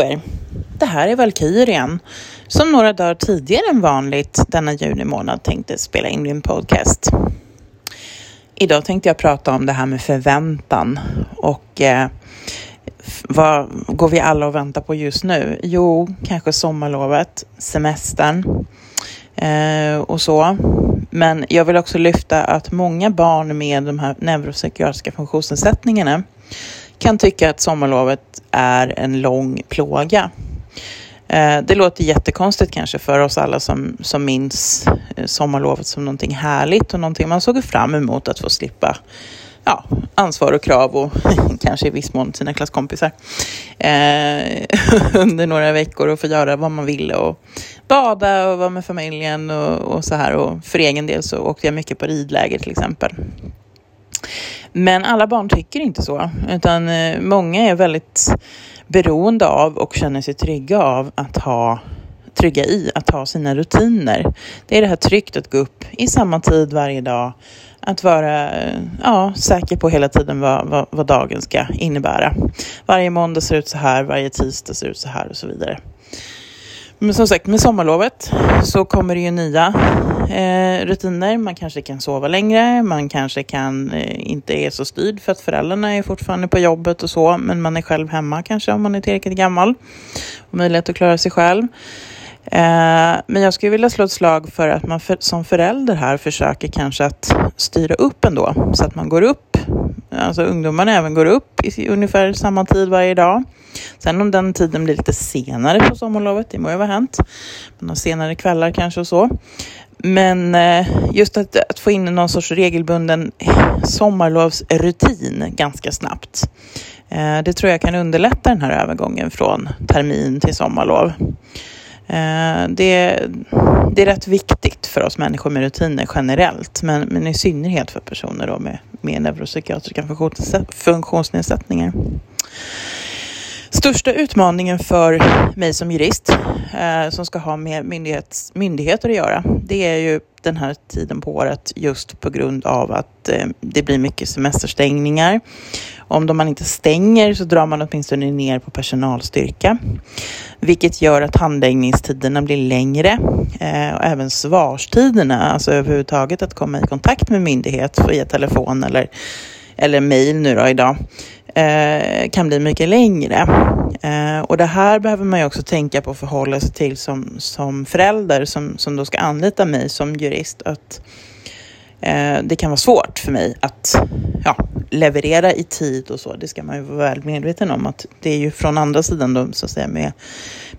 på er! Det här är Valkyrien som några dagar tidigare än vanligt denna juni månad tänkte spela in min podcast. Idag tänkte jag prata om det här med förväntan och eh, vad går vi alla och väntar på just nu? Jo, kanske sommarlovet, semestern eh, och så. Men jag vill också lyfta att många barn med de här neuropsykiatriska funktionsnedsättningarna kan tycka att sommarlovet är en lång plåga. Eh, det låter jättekonstigt kanske för oss alla som, som minns eh, sommarlovet som någonting härligt och någonting man såg fram emot att få slippa ja, ansvar och krav och kanske i viss mån sina klasskompisar eh, under några veckor och få göra vad man ville och bada och vara med familjen och, och så här. Och för egen del så åkte jag mycket på ridläger till exempel. Men alla barn tycker inte så, utan eh, många är väldigt beroende av och känner sig trygga av att ha trygga i att ha sina rutiner. Det är det här tryggt att gå upp i samma tid varje dag, att vara eh, ja, säker på hela tiden vad, vad, vad, dagen ska innebära. Varje måndag ser ut så här, varje tisdag ser ut så här och så vidare. Men som sagt, med sommarlovet så kommer det ju nya eh, rutiner. Man kanske kan sova längre, man kanske kan eh, inte är så styrd för att föräldrarna är fortfarande på jobbet och så, men man är själv hemma kanske om man är tillräckligt gammal och möjlighet att klara sig själv. Eh, men jag skulle vilja slå ett slag för att man för, som förälder här försöker kanske att styra upp ändå så att man går upp, alltså ungdomarna även går upp i ungefär samma tid varje dag. Sen om den tiden blir lite senare på sommarlovet, det må ju vara hänt. Man har senare kvällar kanske och så. Men eh, just att, att, få in någon sorts regelbunden sommarlovsrutin ganska snabbt. Eh, det tror jag kan underlätta den här övergången från termin till sommarlov. Eh, det, det är rätt viktigt för oss människor med rutiner generellt, men, men i synnerhet för personer då med, med neuropsykiatriska funktionsnedsättningar. Största utmaningen för mig som jurist eh, som ska ha med myndighets, myndigheter att göra, det är ju den här tiden på året just på grund av att eh, det blir mycket semesterstängningar. Om man inte stänger så drar man åtminstone ner på personalstyrka, vilket gör att handläggningstiderna blir längre eh, och även svarstiderna, alltså överhuvudtaget att komma i kontakt med myndighet via telefon eller eller mejl nu då idag, eh, kan bli mycket längre. Eh, och det här behöver man ju också tänka på och förhålla sig till som, som förälder som, som då ska anlita mig som jurist. Att Eh, det kan vara svårt för mig att ja, leverera i tid och så. Det ska man ju vara väl medveten om att det är ju från andra sidan då, så att säga med,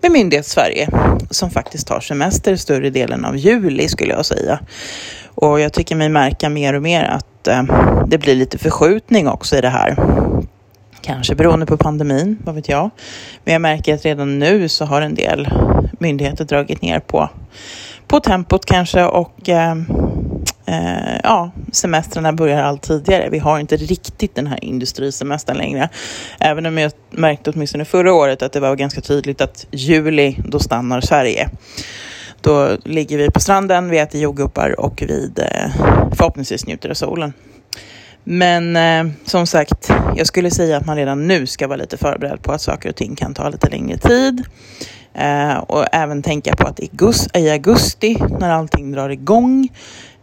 med myndighets-Sverige som faktiskt tar semester större delen av juli skulle jag säga. Och jag tycker mig märka mer och mer att eh, det blir lite förskjutning också i det här. Kanske beroende på pandemin, vad vet jag. Men jag märker att redan nu så har en del myndigheter dragit ner på, på tempot kanske och eh, eh, ja, semestrarna börjar allt tidigare. Vi har inte riktigt den här industrisemestern längre. Även om jag märkte åtminstone förra året att det var ganska tydligt att juli, då stannar Sverige. Då ligger vi på stranden, vi äter jordgubbar och vi eh, förhoppningsvis njuter av solen. Men eh, som sagt, jag skulle säga att man redan nu ska vara lite förberedd på att saker och ting kan ta lite längre tid. Eh, och även tänka på att i augusti, i augusti när allting drar igång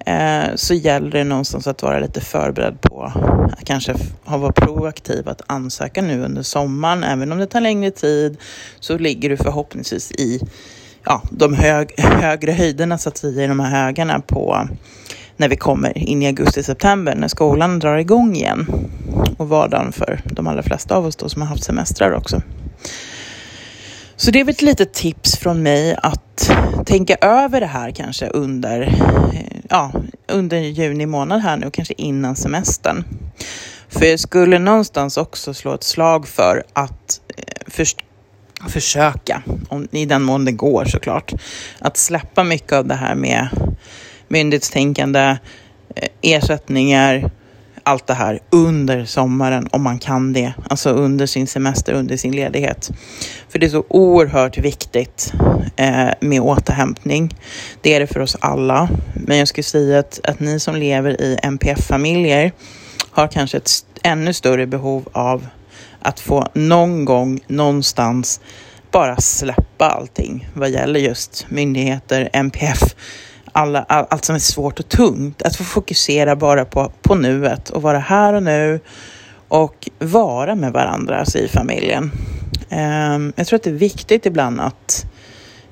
eh, så gäller det någonstans att vara lite förberedd på att kanske ha varit proaktiv att ansöka nu under sommaren. Även om det tar längre tid så ligger du förhoppningsvis i ja, de hög, högre höjderna så att säga, i de här högarna på när vi kommer in i augusti-september när skolan drar igång igen och vardagen för de allra flesta av oss då som har haft semestrar också. Så det är väl ett litet tips från mig att tänka över det här kanske under, eh, ja, under juni månad här nu, kanske innan semestern. För jag skulle någonstans också slå ett slag för att eh, för, försöka, om, i den mån det går såklart, att släppa mycket av det här med myndighetstänkande, eh, ersättningar, allt det här under sommaren om man kan det. Alltså under sin semester, under sin ledighet. För det är så oerhört viktigt eh, med återhämtning. Det är det för oss alla. Men jag skulle säga att, att ni som lever i NPF-familjer har kanske ett ännu större behov av att få någon gång någonstans bara släppa allting vad gäller just myndigheter, MPF, alla, all, allt som är svårt och tungt. Att få fokusera bara på, på nuet och vara här och nu och vara med varandra alltså i familjen. Um, jag tror att det är viktigt ibland att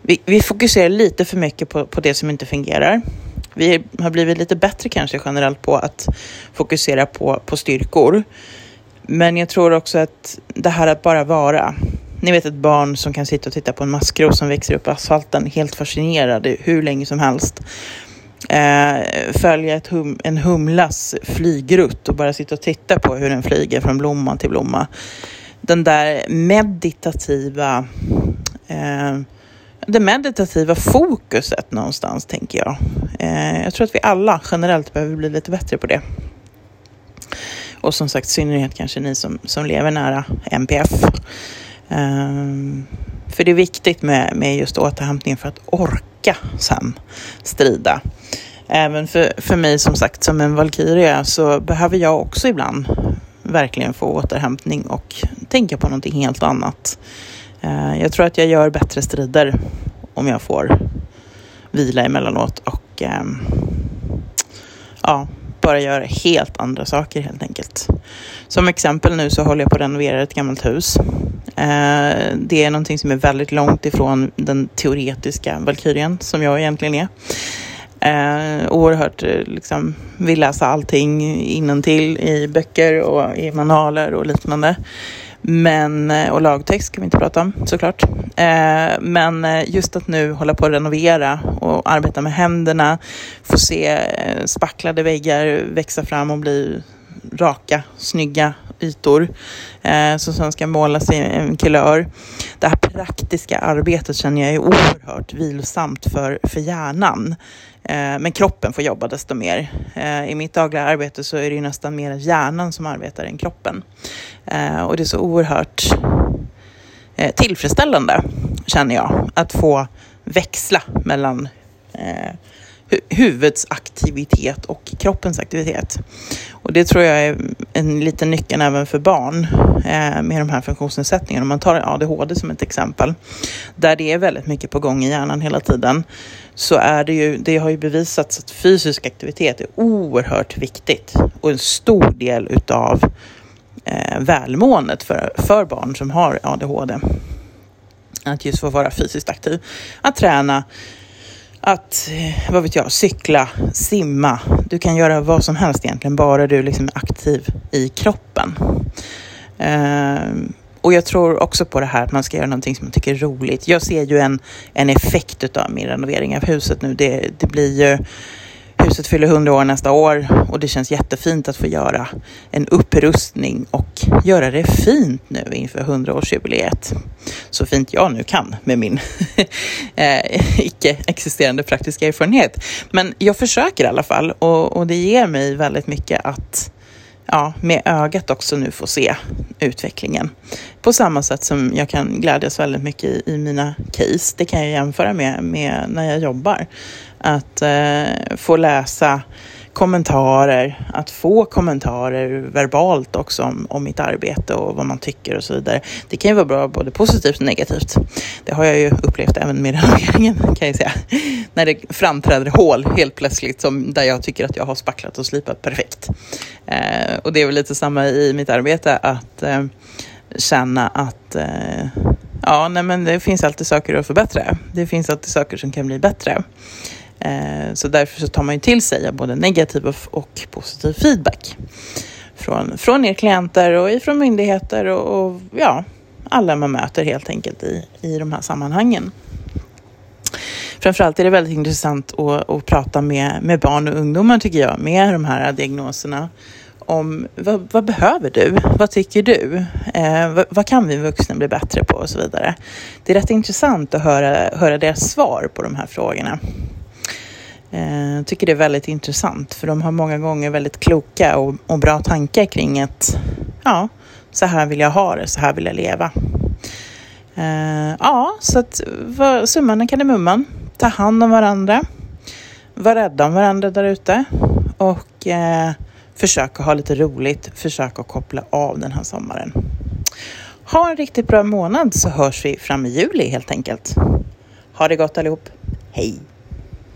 vi, vi fokuserar lite för mycket på, på det som inte fungerar. Vi har blivit lite bättre kanske generellt på att fokusera på, på styrkor. Men jag tror också att det här att bara vara. Ni vet ett barn som kan sitta och titta på en maskros som växer upp på asfalten helt fascinerad hur länge som helst. Eh, följa ett hum, en humlas flygrutt och bara sitta och titta på hur den flyger från blomma till blomma. Den där meditativa eh, det meditativa fokuset någonstans, tänker jag. Eh, jag tror att vi alla generellt behöver bli lite bättre på det. Och som sagt, i synnerhet kanske ni som, som lever nära MPF. Um, för det är viktigt med, med just återhämtning för att orka sen strida. Även för, för mig som sagt som en valkyria så behöver jag också ibland verkligen få återhämtning och tänka på någonting helt annat. Uh, jag tror att jag gör bättre strider om jag får vila emellanåt och um, ja, bara göra helt andra saker helt enkelt. Som exempel nu så håller jag på att renovera ett gammalt hus. Eh, det är någonting som är väldigt långt ifrån den teoretiska Valkyrien som jag egentligen är. Eh, oerhört eh, liksom, vill läsa allting innantill i böcker och i manualer och liknande. Men, eh, och lagtext kan vi inte prata om såklart. Eh, men just att nu hålla på att renovera och arbeta med händerna, få se spacklade väggar växa fram och bli raka, snygga ytor eh, som sen ska målas i en kulör. Det här praktiska arbetet känner jag är oerhört vilsamt för, för hjärnan. Eh, men kroppen får jobba desto mer. Eh, I mitt dagliga arbete så är det ju nästan mer hjärnan som arbetar än kroppen. Eh, och det är så oerhört eh, tillfredsställande känner jag att få växla mellan eh, huvudets aktivitet och kroppens aktivitet. Och det tror jag är en liten nyckel även för barn eh, med de här funktionsnedsättningarna. Om man tar ADHD som ett exempel, där det är väldigt mycket på gång i hjärnan hela tiden, så är det ju, det har ju bevisats att fysisk aktivitet är oerhört viktigt och en stor del utav eh, välmåendet för, för barn som har ADHD. Att just få vara fysiskt aktiv, att träna, att, eh, vad vet jag, cykla, simma. Du kan göra vad som helst egentligen, bara du liksom är aktiv i kroppen. Uh, och jag tror också på det här att man ska göra någonting som man tycker är roligt. Jag ser ju en, en effekt av min renovering av huset nu. Det, det blir ju Huset fyller 100 år nästa år och det känns jättefint att få göra en upprustning och göra det fint nu inför 100-årsjubileet. Så fint jag nu kan med min eh, icke-existerande praktiska erfarenhet. Men jag försöker i alla fall och, och det ger mig väldigt mycket att ja, med ögat också nu få se utvecklingen. På samma sätt som jag kan glädjas väldigt mycket i, i mina case. Det kan jag jämföra med, med när jag jobbar. Att eh, få läsa kommentarer, att få kommentarer verbalt också om, om mitt arbete och vad man tycker och så vidare. Det kan ju vara bra både positivt och negativt. Det har jag ju upplevt även med renoveringen kan jag säga. När det framträder hål helt plötsligt som där jag tycker att jag har spacklat och slipat perfekt. Eh, och det är väl lite samma i mitt arbete att eh, känna att eh, ja, nej men det finns alltid saker att förbättra. Det finns alltid saker som kan bli bättre. Eh, så därför så tar man ju till sig både negativ och positiv feedback från, från er klienter och ifrån myndigheter och, och ja, alla man möter helt enkelt i, i de här sammanhangen. Framförallt är det väldigt intressant att, att prata med, med barn och ungdomar tycker jag, med de här diagnoserna om vad, vad behöver du? Vad tycker du? Eh, vad, vad, kan vi vuxna bli bättre på och så vidare. Det är rätt intressant att höra, höra deras svar på de här frågorna. Jag eh, tycker det är väldigt intressant för de har många gånger väldigt kloka och, och, bra tankar kring att ja, så här vill jag ha det, så här vill jag leva. Eh, ja, så att var, summan är kardemumman. Ta hand om varandra. Var rädda om varandra där ute och eh, försök att ha lite roligt. Försök att koppla av den här sommaren. Ha en riktigt bra månad så hörs vi fram i juli helt enkelt. Ha det gott allihop. Hej!